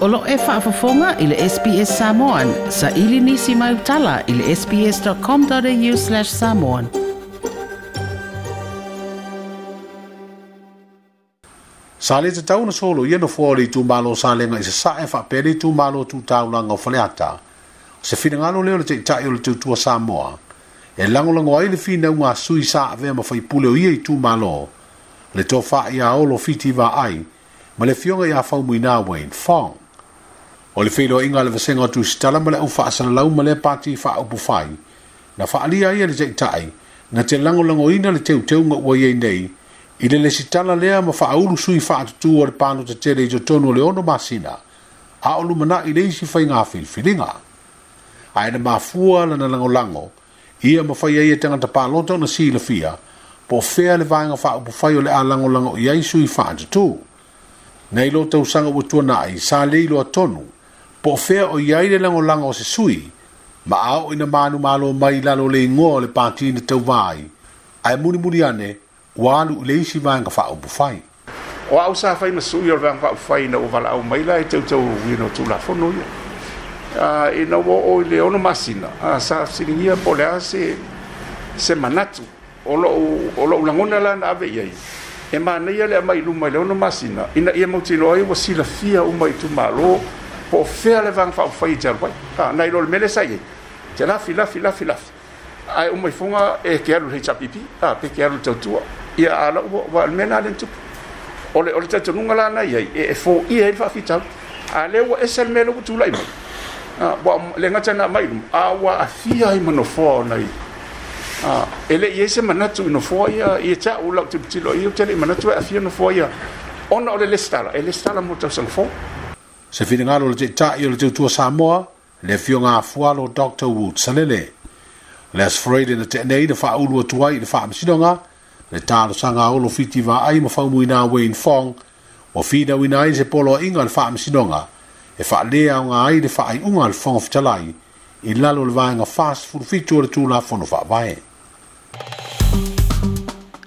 Olo e whaafafonga i SBS Samoan, sa ili nisi mai utala ile le sbs.com.au slash samoan. Sa le te tauna solo i no fuori tu malo sa lenga i se sa e whapere tu malo tu taulanga o whaleata. Se finangalo leo le te itai o le tutua Samoa. E lango ai le fina unga sui sa avea ma whaipule o ia i tu malo. Le tofa i olo fiti ai. ma le fionga ia fau muina Wayne Fong. O le whilo inga le vasenga tu sitala ma le ufa asana lau ma le pati fa upu fai. Na fa alia ia le zek tai, na te lango lango ina le teu teunga ua iei nei, i le le sitala lea ma fa aulu sui fa atu o le pano te tere i jo tonu le ono masina, a olu mana i le isi fai ngā filfilinga. A ene ma fua na lango lango, ia ma fai aia e tanga tapa lontau na si le fia, po fea le vāinga fa upu fai o le a lango lango i sui i atu tuu na ilo tau sanga ua tuana ai sa leilo atonu, po fea o iaire lango langa o se sui, ma ao ina manu malo mai lalo le ingoa le pati ina tau vai, ai muni muni ane, walu le isi vanga faa upu fai. O au sa fai na sui o vanga faa upu fai na uvala au mai lai tau tau wino tu la fono ia. E na uo o ile ono masina, sa siringia po le ase se manatu, o lo ulangona la na ave iai e mana ia le a mai luma i le ona masina ina ia mautino ai ua silafia uma i tumālō po o fea le vagafaaufai i talu ai na i lo le mele sai ai e. te lafi lafi lafi lafi ae uma i foga e ke alu lehei tapipi pe ke alu le tautua ia alau e, e ua le mea nalen tupu o le tatonuga lanai ai e foia i le faafitalu a lea ua esa le mea lau atulai mai le gata na mai luma a ua afia ai manofoa onai Ah. ele ye se manatu no foia, ah, ye ta ulak tu tilo, ia tele mana a afia no foia. Ah. on ole lestala, ele stala mo tau sangfo. Se fina ngalo le ta ia le tu tua Samoa, le fio ngā fualo Dr. Wood salele. Le as Freud ina te nei, le faa ulua tuai, le faa msidonga, le talo sanga olo fiti va ai ma fau ina Wayne Fong, o fina wina ai se polo inga le faa msidonga, e fa le o nga ai le fa ai ungal le fong fitalai, i lalo le vaenga fast food fitu o le tūla fono faa vaenga.